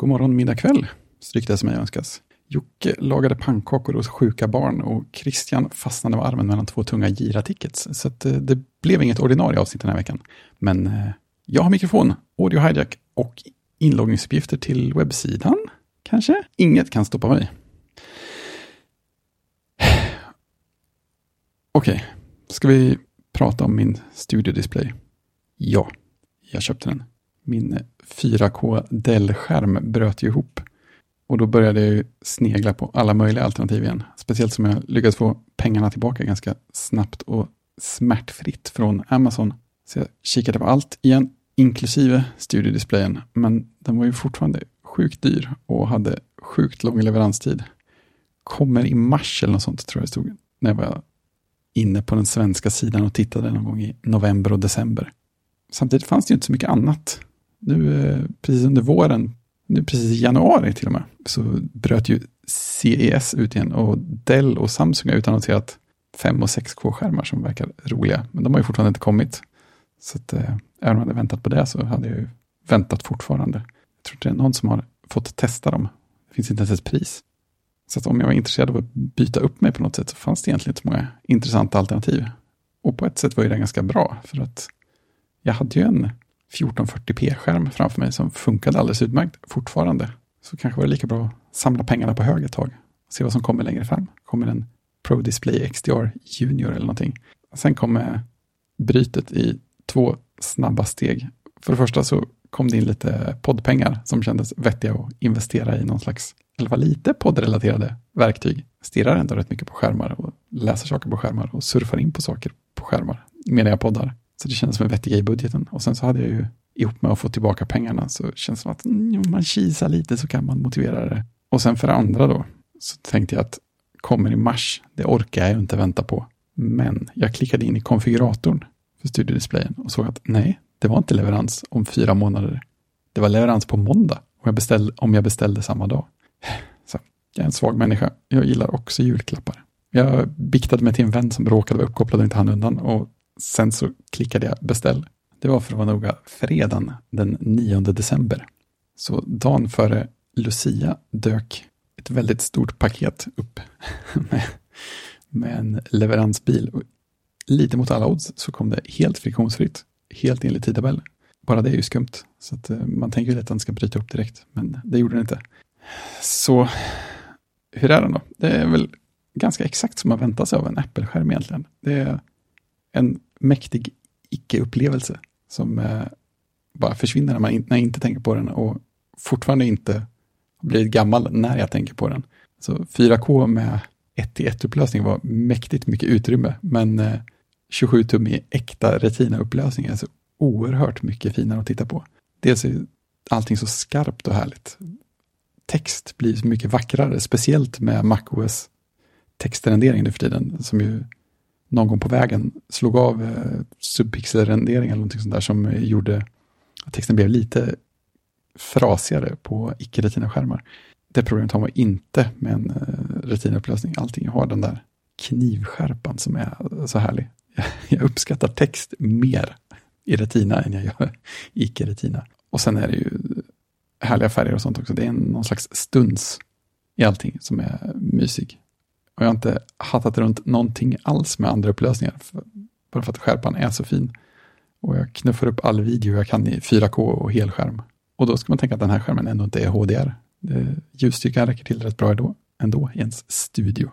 God morgon, middag, kväll, stryk det som jag önskas. Jocke lagade pannkakor hos sjuka barn och Christian fastnade med armen mellan två tunga gira-tickets. Så att, eh, det blev inget ordinarie avsnitt den här veckan. Men eh, jag har mikrofon, audio hijack och inloggningsuppgifter till webbsidan. Kanske? Inget kan stoppa mig. Okej, okay. ska vi prata om min studiodisplay? Ja, jag köpte den. Min 4K Dell-skärm bröt ju ihop. Och då började jag snegla på alla möjliga alternativ igen. Speciellt som jag lyckades få pengarna tillbaka ganska snabbt och smärtfritt från Amazon. Så jag kikade på allt igen, inklusive studiodisplayen. Men den var ju fortfarande sjukt dyr och hade sjukt lång leveranstid. Kommer i mars eller något sånt tror jag det stod när jag var inne på den svenska sidan och tittade någon gång i november och december. Samtidigt fanns det ju inte så mycket annat. Nu eh, precis under våren, nu precis i januari till och med, så bröt ju CES ut igen och Dell och Samsung har utannonserat 5 och 6K-skärmar som verkar roliga. Men de har ju fortfarande inte kommit. Så att, eh, även om jag hade väntat på det så hade jag ju väntat fortfarande. Jag tror inte det är någon som har fått testa dem. Det finns inte ens ett pris. Så att om jag var intresserad av att byta upp mig på något sätt så fanns det egentligen inte så många intressanta alternativ. Och på ett sätt var ju det ganska bra för att jag hade ju en 1440p-skärm framför mig som funkade alldeles utmärkt fortfarande. Så kanske var det lika bra att samla pengarna på hög ett tag och se vad som kommer längre fram. Kommer en Pro Display XDR Junior eller någonting. Sen kommer brytet i två snabba steg. För det första så kom det in lite poddpengar som kändes vettiga att investera i någon slags, i alla fall lite poddrelaterade verktyg. Stirrar ändå rätt mycket på skärmar och läser saker på skärmar och surfar in på saker på skärmar medan jag poddar. Så det kändes som en vettig grej i budgeten. Och sen så hade jag ju ihop med att få tillbaka pengarna så känns det som att mm, om man kisar lite så kan man motivera det. Och sen för det andra då så tänkte jag att kommer i mars, det orkar jag ju inte vänta på. Men jag klickade in i konfiguratorn för studiodisplayen och såg att nej, det var inte leverans om fyra månader. Det var leverans på måndag om jag beställde, om jag beställde samma dag. Så, jag är en svag människa. Jag gillar också julklappar. Jag biktade mig till en vän som råkade vara uppkopplad och inte hann undan och sen så klickade jag beställ. Det var för att vara noga fredagen den 9 december. Så dagen före Lucia dök ett väldigt stort paket upp med, med en leveransbil. Och lite mot alla odds så kom det helt friktionsfritt, helt enligt tidtabell. Bara det är ju skumt, så att eh, man tänker ju att den ska bryta upp direkt, men det gjorde den inte. Så hur är den då? Det är väl ganska exakt som man väntar sig av en Apple-skärm egentligen. Det är en mäktig icke-upplevelse som eh, bara försvinner när, man in, när jag inte tänker på den och fortfarande inte blivit gammal när jag tänker på den. Så 4K med 1 1 upplösning var mäktigt mycket utrymme, men eh, 27 tum i äkta Retina-upplösning är så oerhört mycket finare att titta på. Dels är allting så skarpt och härligt. Text blir så mycket vackrare, speciellt med MacOS textrendering nu för tiden, som ju någon gång på vägen slog av eh, subpixelrendering eller någonting sånt där som eh, gjorde att texten blev lite frasigare på icke-retina-skärmar. Det problemet har man inte med en eh, retina-upplösning. Allting har den där knivskärpan som är så härlig. Jag uppskattar text mer i retina än jag gör i icke-retina. Och sen är det ju härliga färger och sånt också. Det är någon slags stuns i allting som är mysig. Och jag har inte hattat runt någonting alls med andra upplösningar. För, bara för att skärpan är så fin. Och jag knuffar upp all video jag kan i 4K och helskärm. Och då ska man tänka att den här skärmen ändå inte är HDR. Ljusstyrkan räcker till rätt bra ändå, ändå i ens studio.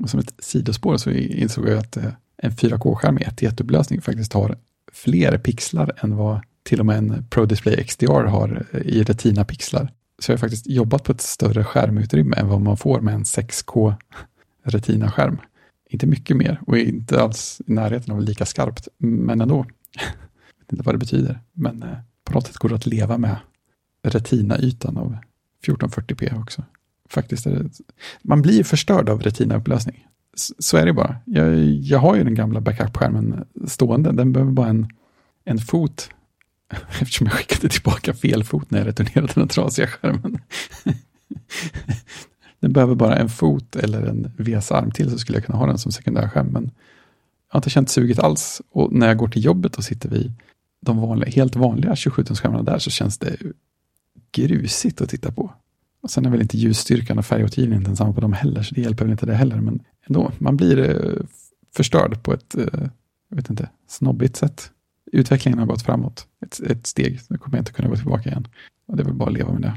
Och som ett sidospår så insåg jag att eh, en 4K-skärm i 1 1 upplösning faktiskt har fler pixlar än vad till och med en Pro Display XDR har eh, i Retina-pixlar. Så jag har faktiskt jobbat på ett större skärmutrymme än vad man får med en 6K Retina-skärm. Inte mycket mer och inte alls i närheten av lika skarpt, men ändå. Jag vet inte vad det betyder, men eh, på något sätt går det att leva med Retina-ytan av 1440p också. Faktiskt är det, man blir förstörd av Retina-upplösning. Så är det bara. Jag, jag har ju den gamla backup-skärmen stående, den behöver bara en, en fot eftersom jag skickade tillbaka fel fot när jag returnerade den trasiga skärmen. Den behöver bara en fot eller en VS-arm till så skulle jag kunna ha den som sekundärskärm. Men jag har inte känt suget alls. Och när jag går till jobbet och sitter vid de vanliga, helt vanliga 27-tumsskärmarna där så känns det grusigt att titta på. Och sen är väl inte ljusstyrkan och färgåtergivningen densamma på dem heller, så det hjälper väl inte det heller. Men ändå, man blir eh, förstörd på ett, eh, jag vet inte, snobbigt sätt. Utvecklingen har gått framåt ett, ett steg, nu kommer jag inte kunna gå tillbaka igen. Och det är väl bara att leva med det.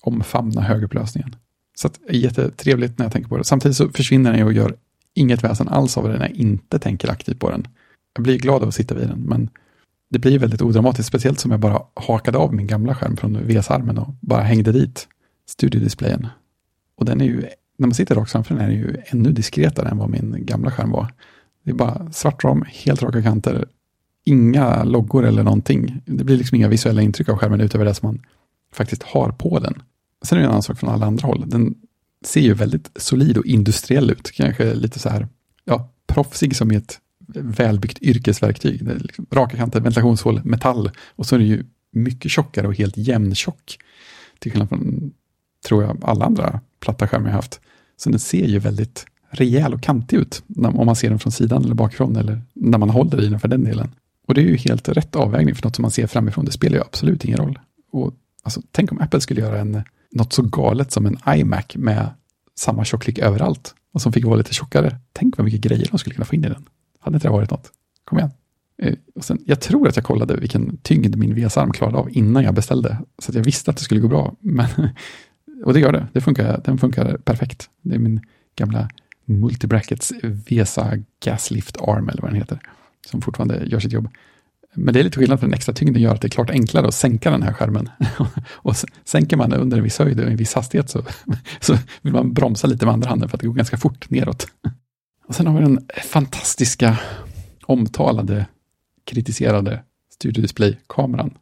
Omfamna högupplösningen. Så att, jättetrevligt när jag tänker på det. Samtidigt så försvinner den ju och gör inget väsen alls av det när jag inte tänker aktivt på den. Jag blir glad av att sitta vid den, men det blir väldigt odramatiskt, speciellt som jag bara hakade av min gamla skärm från VS-armen och bara hängde dit studiodisplayen. Och den är ju, när man sitter rakt framför den är den ju ännu diskretare än vad min gamla skärm var. Det är bara svart ram, helt raka kanter, inga loggor eller någonting. Det blir liksom inga visuella intryck av skärmen utöver det som man faktiskt har på den. Sen är det en annan sak från alla andra håll. Den ser ju väldigt solid och industriell ut. Kanske lite så här, ja, proffsig som i ett välbyggt yrkesverktyg. Det är liksom raka kanter, ventilationshål, metall och så är det ju mycket tjockare och helt jämntjock. Till skillnad från, tror jag, alla andra platta skärmar jag haft. Så den ser ju väldigt rejäl och kantig ut om man ser den från sidan eller bakifrån eller när man håller i den för den delen. Och det är ju helt rätt avvägning för något som man ser framifrån. Det spelar ju absolut ingen roll. Och alltså, tänk om Apple skulle göra en, något så galet som en iMac med samma tjocklek överallt och som fick vara lite tjockare. Tänk vad mycket grejer de skulle kunna få in i den. Hade inte det varit något? Kom igen. Eh, och sen, jag tror att jag kollade vilken tyngd min VS-arm klarade av innan jag beställde. Så att jag visste att det skulle gå bra. Men, och det gör det. det funkar, den funkar perfekt. Det är min gamla Multibrackets VESA Gaslift Arm eller vad den heter. Som fortfarande gör sitt jobb. Men det är lite skillnad för den extra tyngden gör att det är klart enklare att sänka den här skärmen. och sänker man under en viss höjd och en viss hastighet så, så vill man bromsa lite med andra handen för att det går ganska fort neråt. Och sen har vi den fantastiska, omtalade, kritiserade Studio Display-kameran.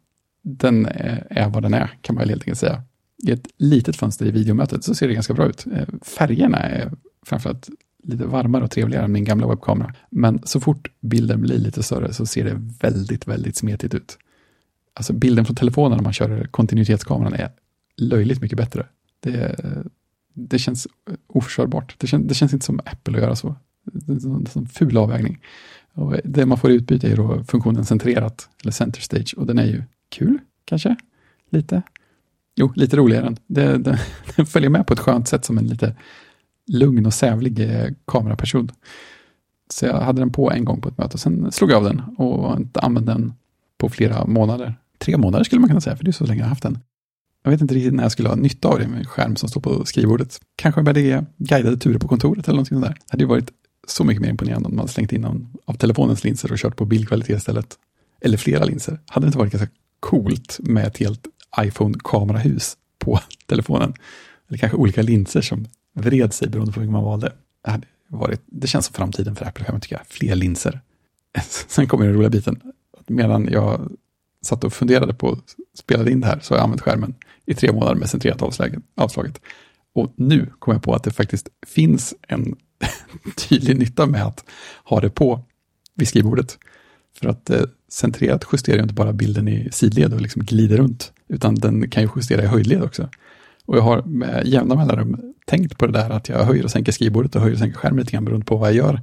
Den eh, är vad den är, kan man helt enkelt säga. I ett litet fönster i videomötet så ser det ganska bra ut. Eh, färgerna är framförallt lite varmare och trevligare än min gamla webbkamera. Men så fort bilden blir lite större så ser det väldigt, väldigt smetigt ut. Alltså bilden från telefonen när man kör kontinuitetskameran är löjligt mycket bättre. Det, det känns oförstörbart. Det, kän, det känns inte som Apple att göra så. Det är en ful avvägning. Och det man får i utbyte är då funktionen centrerat, eller center stage, och den är ju kul, kanske? Lite? Jo, lite roligare. Det, Den, den följer med på ett skönt sätt som en lite lugn och sävlig eh, kameraperson. Så jag hade den på en gång på ett möte, sen slog jag av den och inte använde den på flera månader. Tre månader skulle man kunna säga, för det är så länge jag har haft den. Jag vet inte riktigt när jag skulle ha nytta av det med en skärm som står på skrivbordet. Kanske med det guidade turer på kontoret eller någonting sånt där. Det hade ju varit så mycket mer imponerande om man slängt in någon av telefonens linser och kört på bildkvalitet istället. Eller flera linser. Hade det inte varit ganska coolt med ett helt iPhone-kamerahus på telefonen? Eller kanske olika linser som vred sig beroende på hur man valde. Det, hade varit, det känns som framtiden för Apple, tycker jag. Fler linser. Sen kommer den roliga biten. Medan jag satt och funderade på att spela in det här så har jag använt skärmen i tre månader med centrerat avslaget. Och nu kom jag på att det faktiskt finns en tydlig nytta med att ha det på vid skrivbordet. För att eh, centrerat justerar ju inte bara bilden i sidled och liksom glider runt, utan den kan ju justera i höjdled också. Och jag har med jämna mellanrum tänkt på det där att jag höjer och sänker skrivbordet och höjer och sänker skärmen lite grann beroende på vad jag gör.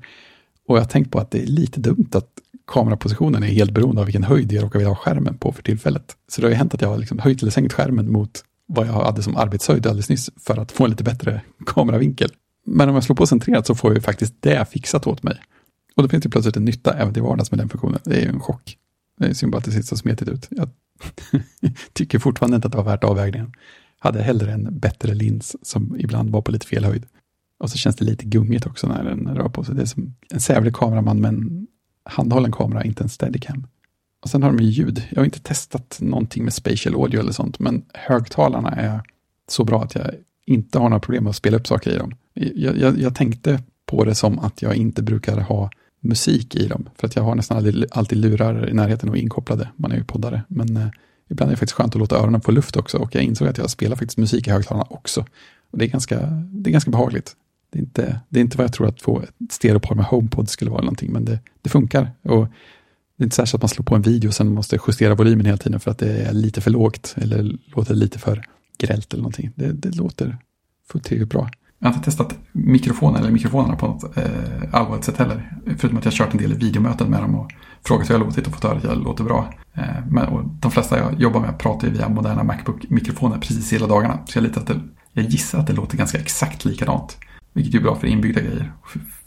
Och jag har tänkt på att det är lite dumt att kamerapositionen är helt beroende av vilken höjd jag råkar vilja ha skärmen på för tillfället. Så det har ju hänt att jag har liksom höjt eller sänkt skärmen mot vad jag hade som arbetshöjd alldeles nyss för att få en lite bättre kameravinkel. Men om jag slår på centrerat så får jag ju faktiskt det fixat åt mig. Och då finns det plötsligt en nytta även till vardags med den funktionen. Det är ju en chock. Det är synd bara att det ser så smetigt ut. Jag tycker fortfarande inte att det var värt avvägningen. Hade hellre en bättre lins som ibland var på lite fel höjd. Och så känns det lite gungigt också när den rör på sig. Det är som en sävlig kameraman med en handhållen kamera, inte en steadicam. Och sen har de ju ljud. Jag har inte testat någonting med spatial audio eller sånt, men högtalarna är så bra att jag inte har några problem med att spela upp saker i dem. Jag, jag, jag, tänkte på det som att jag inte brukar ha musik i dem, för att jag har nästan alltid, alltid lurar i närheten och inkopplade. Man är ju poddare, men eh, ibland är det faktiskt skönt att låta öronen få luft också och jag insåg att jag spelar faktiskt musik i högtalarna också. Och det är ganska, det är ganska behagligt. Det är, inte, det är inte vad jag tror att få ett stereopar med HomePod skulle vara någonting, men det, det funkar. Och det är inte särskilt att man slår på en video och sen måste justera volymen hela tiden för att det är lite för lågt eller låter lite för grällt eller någonting. Det, det låter fullt tillräckligt bra. Jag har inte testat mikrofonen eller mikrofonerna på något eh, allvarligt sätt heller. Förutom att jag har kört en del videomöten med dem och frågat hur jag låtit och fått höra att jag låter bra. Eh, men, och de flesta jag jobbar med pratar ju via moderna Macbook-mikrofoner precis hela dagarna. Så jag, litar att det, jag gissar att det låter ganska exakt likadant. Vilket är bra för inbyggda grejer.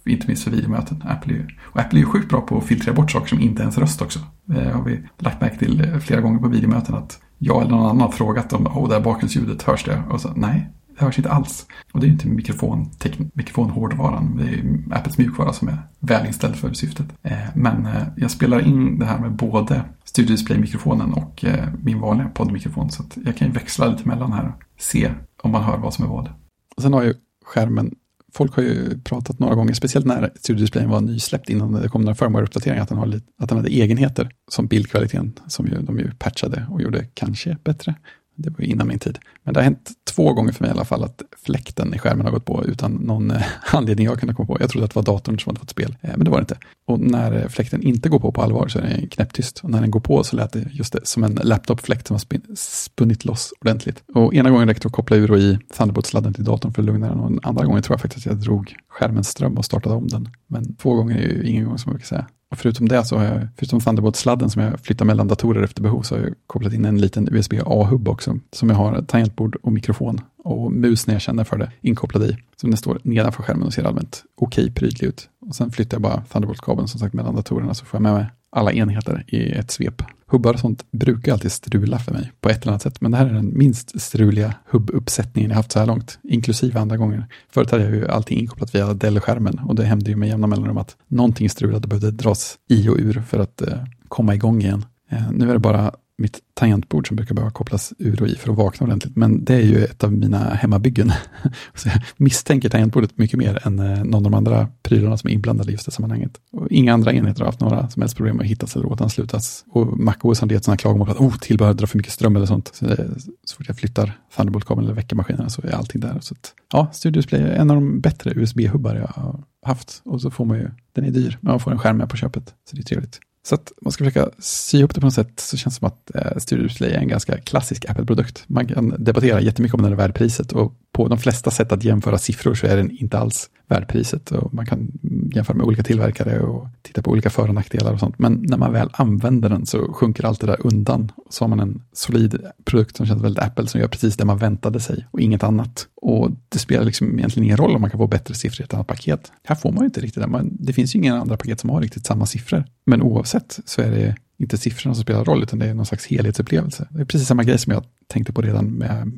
Inte minst för videomöten. Apple är, och Apple är ju sjukt bra på att filtrera bort saker som inte ens röst också. Det har vi lagt märke till eh, flera gånger på videomöten att jag eller någon annan har frågat om oh, det här bakgrundsljudet, hörs det? Och så nej, det hörs inte alls. Och det är ju inte mikrofon, mikrofonhårdvaran, det är ju Apples mjukvara som är välinställd för syftet. Eh, men eh, jag spelar in det här med både Studio Display-mikrofonen och eh, min vanliga poddmikrofon. Så att jag kan ju växla lite mellan här och se om man hör vad som är vad. Och sen har ju skärmen folk har ju pratat några gånger, speciellt när Studio Display var nysläppt innan det kom några firmware-uppdateringar, att den, har, att den hade egenheter som bildkvaliteten som ju, de ju patchade och gjorde kanske bättre. Det var innan min tid. Men det har hänt två gånger för mig i alla fall att fläkten i skärmen har gått på utan någon eh, anledning jag kunde komma på. Jag trodde att det var datorn som hade fått spel, eh, men det var det inte. Och när eh, fläkten inte går på på allvar så är den knäpptyst. Och när den går på så lät det just det, som en laptopfläkt som har spunnit loss ordentligt. Och ena gången räckte det att koppla ur och i Thunderbolt-sladden till datorn för att lugna den. Och den andra gången tror jag faktiskt att jag drog skärmens ström och startade om den. Men två gånger är ju ingen gång som jag brukar säga. Och förutom det så har jag, förutom Thunderbolt-sladden som jag flyttar mellan datorer efter behov, så har jag kopplat in en liten USB-A-hubb också, som jag har tangentbord och mikrofon och mus när jag känner för det inkopplad i. Så den står nedanför skärmen och ser allmänt okej okay, prydlig ut. Och sen flyttar jag bara Thunderbolt-kabeln som sagt mellan datorerna så får jag med mig alla enheter i ett svep. Hubbar och sånt brukar alltid strula för mig på ett eller annat sätt, men det här är den minst struliga hubbuppsättningen jag haft så här långt, inklusive andra gånger. Förut hade jag ju allting inkopplat via Dell-skärmen och det hände ju med jämna mellanrum att någonting strulade och behövde dras i och ur för att eh, komma igång igen. Eh, nu är det bara mitt tangentbord som brukar behöva kopplas ur och i för att vakna ordentligt. Men det är ju ett av mina hemmabyggen. Så jag misstänker tangentbordet mycket mer än eh, någon av de andra prylarna som är inblandade i just det sammanhanget. Och inga andra enheter har haft några som helst problem att hittas eller åtanslutas. Och MacOS har gett sådana klagomål på att oh, tillbehör drar för mycket ström eller sånt. Så, det, så fort jag flyttar Thunderbolt-kabeln eller väcker maskinerna så är allting där. Så att, ja, Studio Display är en av de bättre USB-hubbar jag har haft. Och så får man ju, den är dyr, men man får en skärm med på köpet. Så det är trevligt. Så att man ska försöka sy ihop det på något sätt så känns det som att eh, Studio Display är en ganska klassisk Apple-produkt. Man kan debattera jättemycket om den är värd priset och på de flesta sätt att jämföra siffror så är den inte alls värd priset. Och man kan jämföra med olika tillverkare och titta på olika för och nackdelar och sånt. Men när man väl använder den så sjunker allt det där undan. Så har man en solid produkt som känns väldigt Apple som gör precis det man väntade sig och inget annat. Och det spelar liksom egentligen ingen roll om man kan få bättre siffror i ett annat paket. Här får man ju inte riktigt det. det finns ju inga andra paket som har riktigt samma siffror. Men oavsett så är det inte siffrorna som spelar roll, utan det är någon slags helhetsupplevelse. Det är precis samma grej som jag tänkte på redan med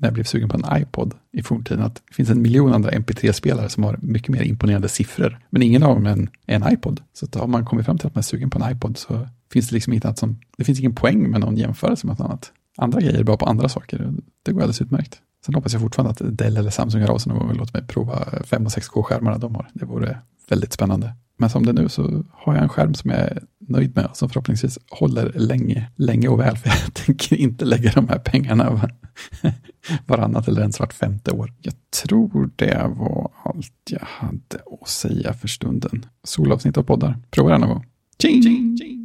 när jag blev sugen på en iPod i forntiden, att det finns en miljon andra MP3-spelare som har mycket mer imponerande siffror, men ingen av dem är en, en iPod. Så att har man kommit fram till att man är sugen på en iPod så finns det liksom inget annat som, det finns ingen poäng med någon jämförelse med något annat. Andra grejer är bra på andra saker, det går alldeles utmärkt. Sen hoppas jag fortfarande att Dell eller Samsung hör av sig någon gång och låter mig prova 5 och 6K-skärmarna de har. Det vore väldigt spännande. Men som det är nu så har jag en skärm som jag är nöjd med, och som förhoppningsvis håller länge, länge och väl, för jag tänker inte lägga de här pengarna varannat eller ens vart femte år. Jag tror det var allt jag hade att säga för stunden. Solavsnitt av poddar. Prova den någon gång. Tjing!